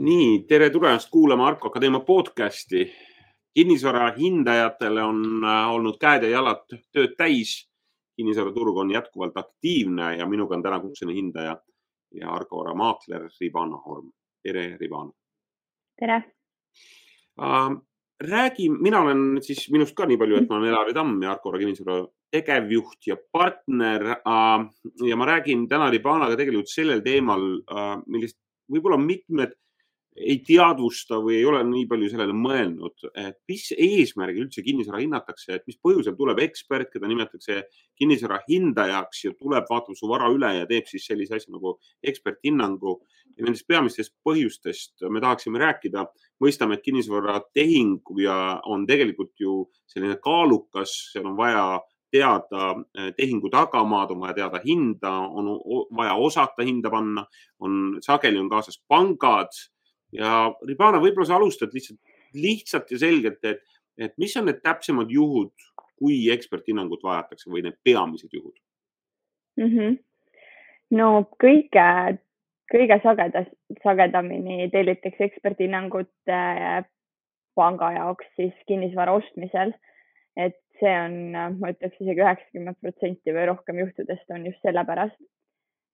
nii, tere tulemast kuulama Arko Akadeemia podcasti. kinnisvara hindajatele on äh, olnud käed ja jalad tööd täis. kinnisvaraturg on jätkuvalt aktiivne ja minuga on täna kutseline hindaja ja Argo Vara maakler Ribana Horm. tere, Ribana. tere uh,. räägi, mina olen siis minust ka nii palju, et ma olen Elari Tamm ja Argo Vara kinnisvara tegevjuht ja partner uh,. ja ma räägin täna Ribanaga tegelikult sellel teemal uh,, millest võib-olla mitmed ei teadvusta või ei ole nii palju sellele mõelnud, et mis eesmärgil üldse kinnisvara hinnatakse, et mis põhjusel tuleb ekspert, keda nimetatakse kinnisvara hindajaks ja tuleb, vaatab su vara üle ja teeb siis sellise asja nagu eksperthinnangu. ja nendest peamistest põhjustest me tahaksime rääkida. mõistame, et kinnisvaratehing ja on tegelikult ju selline kaalukas, seal on vaja teada eh, tehingu tagamaad, on vaja teada hinda, on vaja osata hinda panna, on sageli on kaasas pangad ja Ribana, võib-olla sa alustad lihtsalt, lihtsalt ja selgelt, et, et mis on need täpsemad juhud, kui eksperthinnangut vajatakse või need peamised juhud mm? -hmm. no kõige, kõige sagedas, sagedamini tellitakse eksperthinnangut äh, panga jaoks siis kinnisvara ostmisel. et see on, ma ütleks isegi üheksakümmend protsenti või rohkem juhtudest on just sellepärast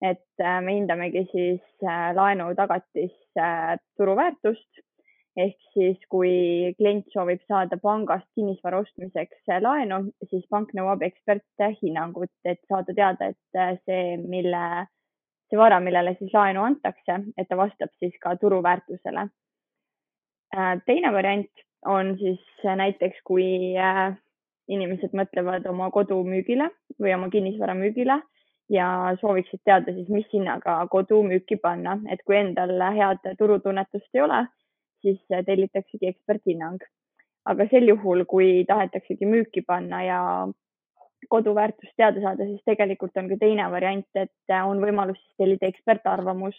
et äh, me hindamegi siis äh, laenu tagatise äh, turuväärtust ehk siis kui klient soovib saada pangast kinnisvara ostmiseks laenu, siis pank nõuab eksperthinnangut, et saada teada, et see, mille, see vara, millele siis laenu antakse, et ta vastab siis ka turuväärtusele. teine variant on siis näiteks, kui inimesed mõtlevad oma kodu müügile või oma kinnisvara müügile ja sooviksid teada siis, mis hinnaga kodu müüki panna, et kui endal head turutunnetust ei ole, siis tellitaksegi eksperthinnang. aga sel juhul, kui tahetaksegi müüki panna ja kodu väärtust teada saada, siis tegelikult on ka teine variant, et on võimalus siis tellida ekspertarvamus.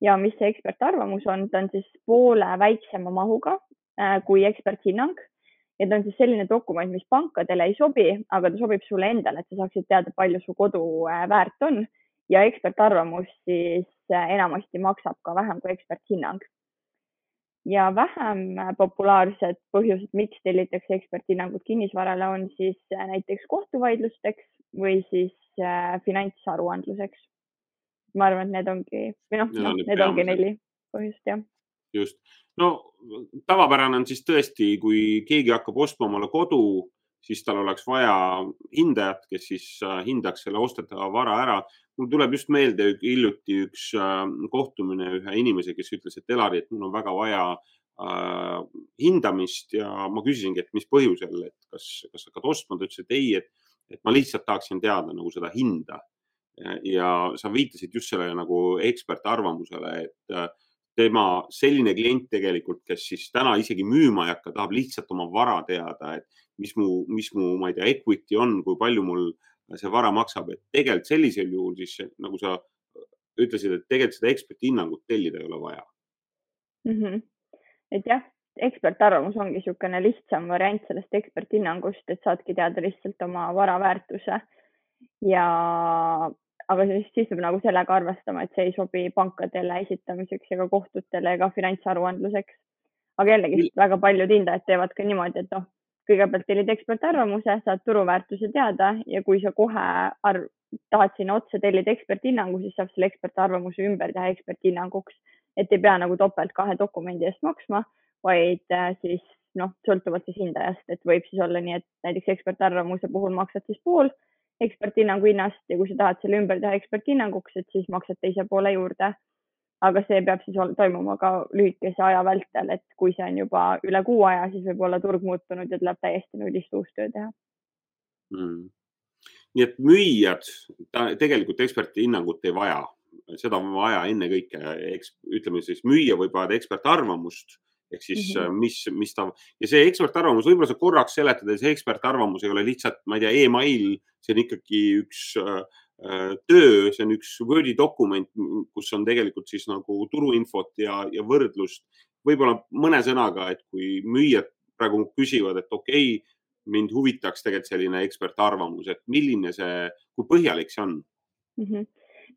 Ja mis see ekspertarvamus on, ta on siis poole väiksema mahuga äh, kui eksperthinnang ja ta on siis selline dokument, mis pankadele ei sobi, aga ta sobib sulle endale, et sa saaksid teada, palju su kodu äh, väärt on ja ekspertarvamus siis äh, enamasti maksab ka vähem kui eksperthinnang. ja vähem äh, populaarsed põhjused, miks tellitakse eksperthinnangut kinnisvarale, on siis näiteks kohtuvaidlusteks või siis finantsaruandluseks. ma arvan, et need ongi või noh, noh, need ongi neli põhjust jah. Just no tavapärane on siis tõesti, kui keegi hakkab ostma omale kodu, siis tal oleks vaja hindajat, kes siis äh, hindaks selle ostetava vara ära. mul tuleb just meelde hiljuti üks äh, kohtumine ühe inimesega, kes ütles, et Elari, et mul on väga vaja äh, hindamist ja ma küsisingi, et mis põhjusel, et kas, kas hakkad ostma, ta ütles, et ei, et, et ma lihtsalt tahaksin teada nagu seda hinda. ja sa viitasid just sellele nagu ekspertarvamusele, et äh, tema selline klient tegelikult, kes siis täna isegi müüma ei hakka, tahab lihtsalt oma vara teada, et mis mu, mis mu, ma ei tea, equity on, kui palju mul see vara maksab, et tegelikult sellisel juhul siis nagu sa ütlesid, et tegelikult seda eksperthinnangut tellida ei ole vaja mm. -hmm. et jah, ekspertarvamus ongi niisugune lihtsam variant sellest eksperthinnangust, et saadki teada lihtsalt oma vara väärtuse ja aga siis, siis peab nagu sellega arvestama, et see ei sobi pankadele esitamiseks ega kohtutele ega finantsaruandluseks. aga jällegi väga paljud hindajad teevad ka niimoodi, et noh, kõigepealt tellid ekspertarvamuse, saad turuväärtuse teada ja kui sa kohe arv, tahad sinna otsa tellida eksperthinnangu, siis saab selle ekspertarvamuse ümber teha eksperthinnanguks, et ei pea nagu topelt kahe dokumendi eest maksma, vaid äh, siis noh, sõltuvalt siis hindajast, et võib siis olla nii, et näiteks ekspertarvamuse puhul maksad siis pool eksperthinnangu hinnast ja kui sa tahad selle ümber teha eksperthinnanguks, et siis maksad teise poole juurde. aga see peab siis toimuma ka lühikese aja vältel, et kui see on juba üle kuu aja, siis võib olla turg muutunud ja tuleb täiesti nullist uus töö teha. Mm.. nii et müüjad tegelikult eksperthinnangut ei vaja, seda on vaja ennekõike, eks ütleme siis müüja võib vajada ekspertarvamust ehk siis mm -hmm. mis, mis ta ja see ekspertarvamus, võib-olla sa korraks seletad, et see ekspertarvamus ei ole lihtsalt, ma ei tea e, email, see on ikkagi üks äh, äh, töö, see on üks Wordi dokument, kus on tegelikult siis nagu turuinfot ja, ja võrdlust. võib-olla mõne sõnaga, et kui müüjad praegu küsivad, et okei okay,, mind huvitaks tegelikult selline ekspertarvamus, et milline see, kui põhjalik see on mm? -hmm.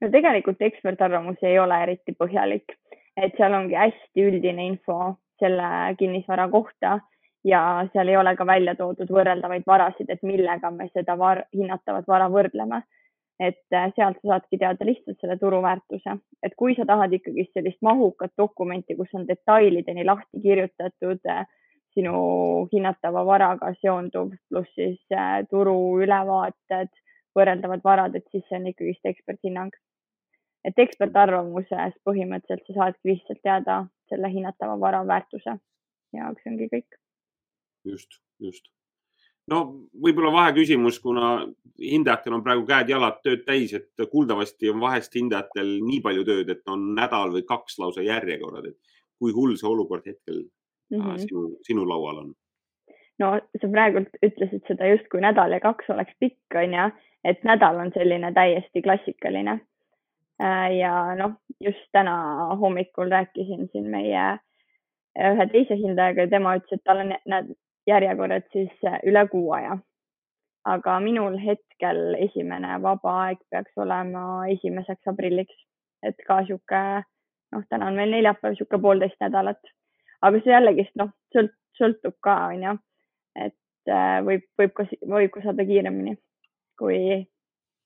no tegelikult ekspertarvamus ei ole eriti põhjalik et seal ongi hästi üldine info selle kinnisvara kohta ja seal ei ole ka välja toodud võrreldavaid varasid, et millega me seda var hinnatavat vara võrdleme. et äh, sealt sa saadki teada lihtsalt selle turuväärtuse, et kui sa tahad ikkagist sellist mahukat dokumenti, kus on detailideni lahti kirjutatud äh, sinu hinnatava varaga seonduv, pluss siis äh, turu ülevaated, võrreldavad varad, et siis see on ikkagist eksperthinnang. et ekspertarvamuses põhimõtteliselt sa saadki lihtsalt teada selle hinnatava vara väärtuse ja see ongi kõik just, just. no võib-olla vaheküsimus, kuna hindajatel on praegu käed-jalad tööd täis, et kuuldavasti on vahest hindajatel nii palju tööd, et on nädal või kaks lausa järjekorrad, et kui hull see olukord hetkel mm -hmm. sinu, sinu laual on? no sa praegult ütlesid seda justkui nädal ja kaks oleks pikk, onju, et nädal on selline täiesti klassikaline. Äh, ja noh, just täna hommikul rääkisin siin meie ühe teise hindajaga ja tema ütles, et tal on järjekorrad siis äh, üle kuu aja. aga minul hetkel esimene vaba aeg peaks olema esimeseks aprilliks, et ka sihuke, noh, täna on meil neljapäev, sihuke poolteist nädalat, aga see jällegist noh, sõlt-, sõltub ka onju, et äh, võib, võib ka, võib ka saada kiiremini, kui,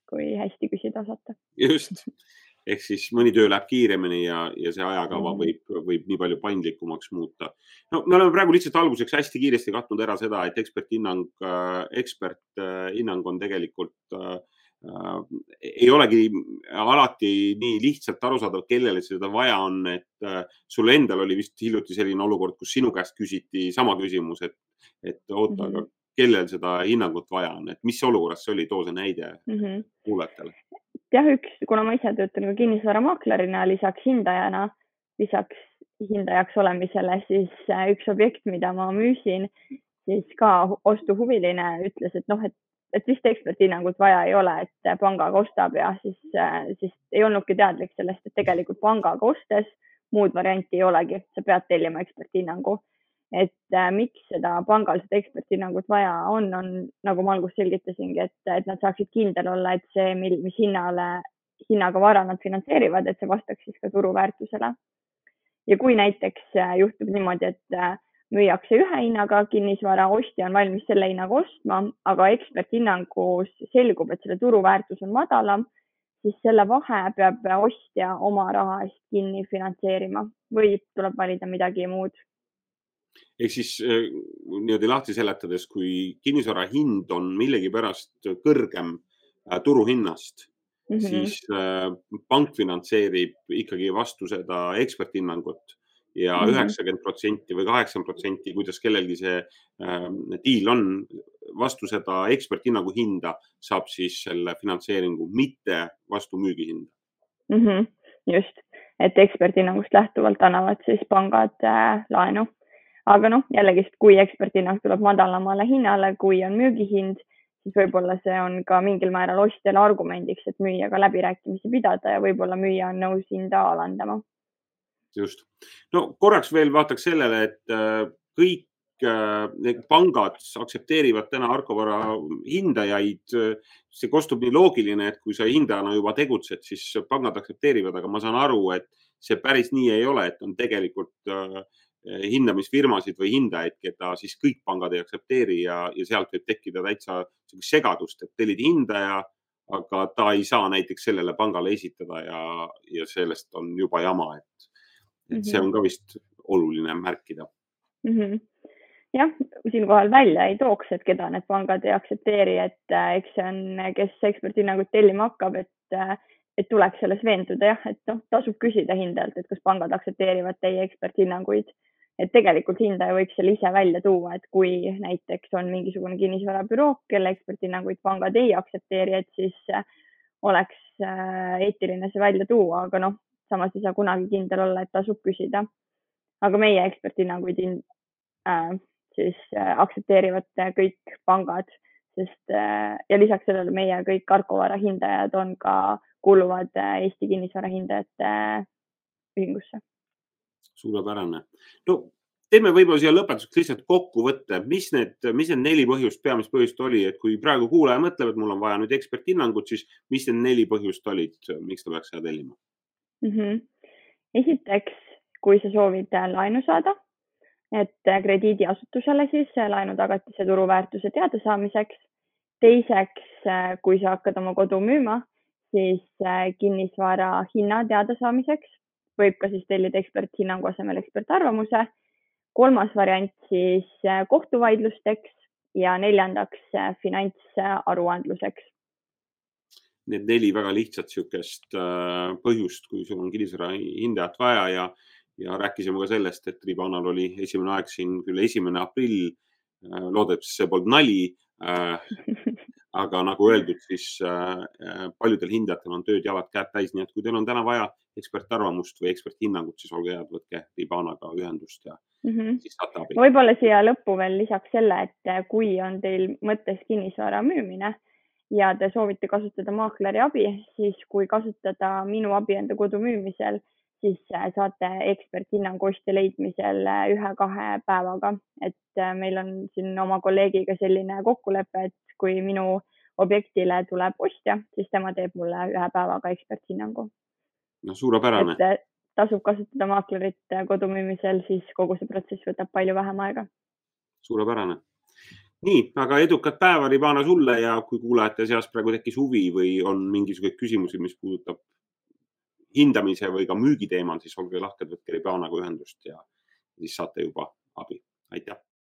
kui hästi küsida osata. just ehk siis mõni töö läheb kiiremini ja, ja see ajakava mm. võib, võib nii palju paindlikumaks muuta. no me oleme praegu lihtsalt alguseks hästi kiiresti katnud ära seda, et eksperthinnang, äh, eksperthinnang on tegelikult äh, äh, ei olegi alati nii lihtsalt arusaadav, kellele seda vaja on, et äh, sul endal oli vist hiljuti selline olukord, kus sinu käest küsiti sama küsimus, et, et oota mm, -hmm. aga kellel seda hinnangut vaja on, et mis olukorras see oli, too see näide mm -hmm. kuulajatele jah, üks, kuna ma ise töötan ka kinnisvaramaaklerina lisaks hindajana, lisaks hindajaks olemisele, siis äh, üks objekt, mida ma müüsin, siis ka ostuhuviline ütles, et noh, et, et vist eksperthinnangut vaja ei ole, et pangaga ostab ja siis, äh, siis ei olnudki teadlik sellest, et tegelikult pangaga ostes muud varianti ei olegi, sa pead tellima eksperthinnangu et äh, miks seda pangal seda eksperthinnangut vaja on, on nagu ma alguses selgitasingi, et, et nad saaksid kindel olla, et see, mil, mis hinnale, hinnaga vara nad finantseerivad, et see vastaks siis ka turuväärtusele. ja kui näiteks äh, juhtub niimoodi, et äh, müüakse ühe hinnaga kinnisvara, ostja on valmis selle hinnaga ostma, aga eksperthinnangus selgub, et selle turuväärtus on madalam, siis selle vahe peab ostja oma raha eest kinni finantseerima või tuleb valida midagi muud ehk siis äh, niimoodi lahti seletades, kui kinnisvara hind on millegipärast kõrgem äh, turuhinnast mm, -hmm. siis äh, pank finantseerib ikkagi vastu seda eksperthinnangut ja mhm. üheksakümmend protsenti või kaheksakümmend protsenti, kuidas kellelgi see diil on, vastu seda eksperthinnangu hinda saab siis selle finantseeringu, mitte vastu müügihinda mm. -hmm. just, et eksperthinnangust lähtuvalt annavad siis pangad äh, laenu aga noh, jällegist, kui eksperthinnang tuleb madalamale hinnale, kui on müügihind, siis võib-olla see on ka mingil määral ostjale argumendiks, et müüjaga läbirääkimisi pidada ja võib-olla müüja on nõus hinda alandama. just, no korraks veel vaataks sellele, et äh, kõik äh, need pangad aktsepteerivad täna Arkovara hindajaid. see kostub nii loogiline, et kui sa hindajana juba tegutsed, siis pangad aktsepteerivad, aga ma saan aru, et see päris nii ei ole, et on tegelikult äh, hindamisfirmasid või hindajaid, keda siis kõik pangad ei aktsepteeri ja, ja sealt võib tekkida täitsa segadust, et tellid hindaja, aga ta ei saa näiteks sellele pangale esitada ja, ja sellest on juba jama, et, et mm -hmm. see mhm. on ka vist oluline märkida mm. -hmm jah, siinkohal välja ei tooks, et keda need pangad ei aktsepteeri, et äh, eks see on, kes eksperthinnangut tellima hakkab, et, äh, et tuleks selles veenduda jah, et noh, tasub küsida hindajalt, et kas pangad aktsepteerivad teie eksperthinnanguid et tegelikult hindaja võiks selle ise välja tuua, et kui näiteks on mingisugune kinnisvarabüroo, kelle eksperthinnanguid pangad ei aktsepteeri, et siis äh, oleks äh, eetiline see välja tuua, aga noh, samas ei saa kunagi kindel olla, et tasub küsida. aga meie eksperthinnanguid äh, siis äh, aktsepteerivad kõik pangad, sest äh, ja lisaks sellele meie kõik Arkovara hindajad on ka, kuuluvad äh, Eesti Kinnisvara Hindajate Ühingusse suurepärane. no teeme võib-olla siia lõpetuseks lihtsalt kokkuvõtte, mis need, mis need neli põhjust, peamist põhjust oli, et kui praegu kuulaja mõtleb, et mul on vaja nüüd eksperthinnangut, siis mis need neli põhjust olid, miks ta peaks seda tellima mm? -hmm. esiteks kui sa soovid laenu saada, et krediidiasutusele siis laenutagatise turuväärtuse teadasaamiseks. teiseks, kui sa hakkad oma kodu müüma, siis kinnisvara hinna teadasaamiseks võib ka siis tellida eksperthinnangu asemel ekspertarvamuse. kolmas variant siis kohtuvaidlusteks ja neljandaks finantsaruandluseks need neli väga lihtsat niisugust äh, põhjust, kui sul on kinnisvara hindajat vaja ja, ja rääkisime ka sellest, et Ribanal oli esimene aeg siin küll esimene aprill. Äh, loodetavasti see polnud nali. Äh, aga nagu öeldud, siis paljudel hindajatel on tööd-jalad-käed täis, nii et kui teil on täna vaja ekspertarvamust või eksperthinnangut, siis olge head, võtke Ribanaga ühendust ja mm -hmm. siis saate abi. võib-olla siia lõppu veel lisaks selle, et kui on teil mõttes kinnisvara müümine ja te soovite kasutada maakleri abi, siis kui kasutada minu abi enda kodu müümisel, siis äh, saate eksperthinnangu ostja leidmisel äh, ühe-kahe päevaga, et äh, meil on siin oma kolleegiga selline kokkulepe, et kui minu objektile tuleb ostja, siis tema teeb mulle ühe päevaga eksperthinnangu. no suurepärane. tasub kasutada maaklerit kodu müümisel, siis kogu see protsess võtab palju vähem aega. suurepärane nii, aga edukat päeva, Ribana sulle ja kui kuulajate seas praegu tekkis huvi või on mingisuguseid küsimusi, mis puudutab hindamise või ka müügi teemal, siis olge lahked, võtke Ribanaga ühendust ja siis saate juba abi. aitäh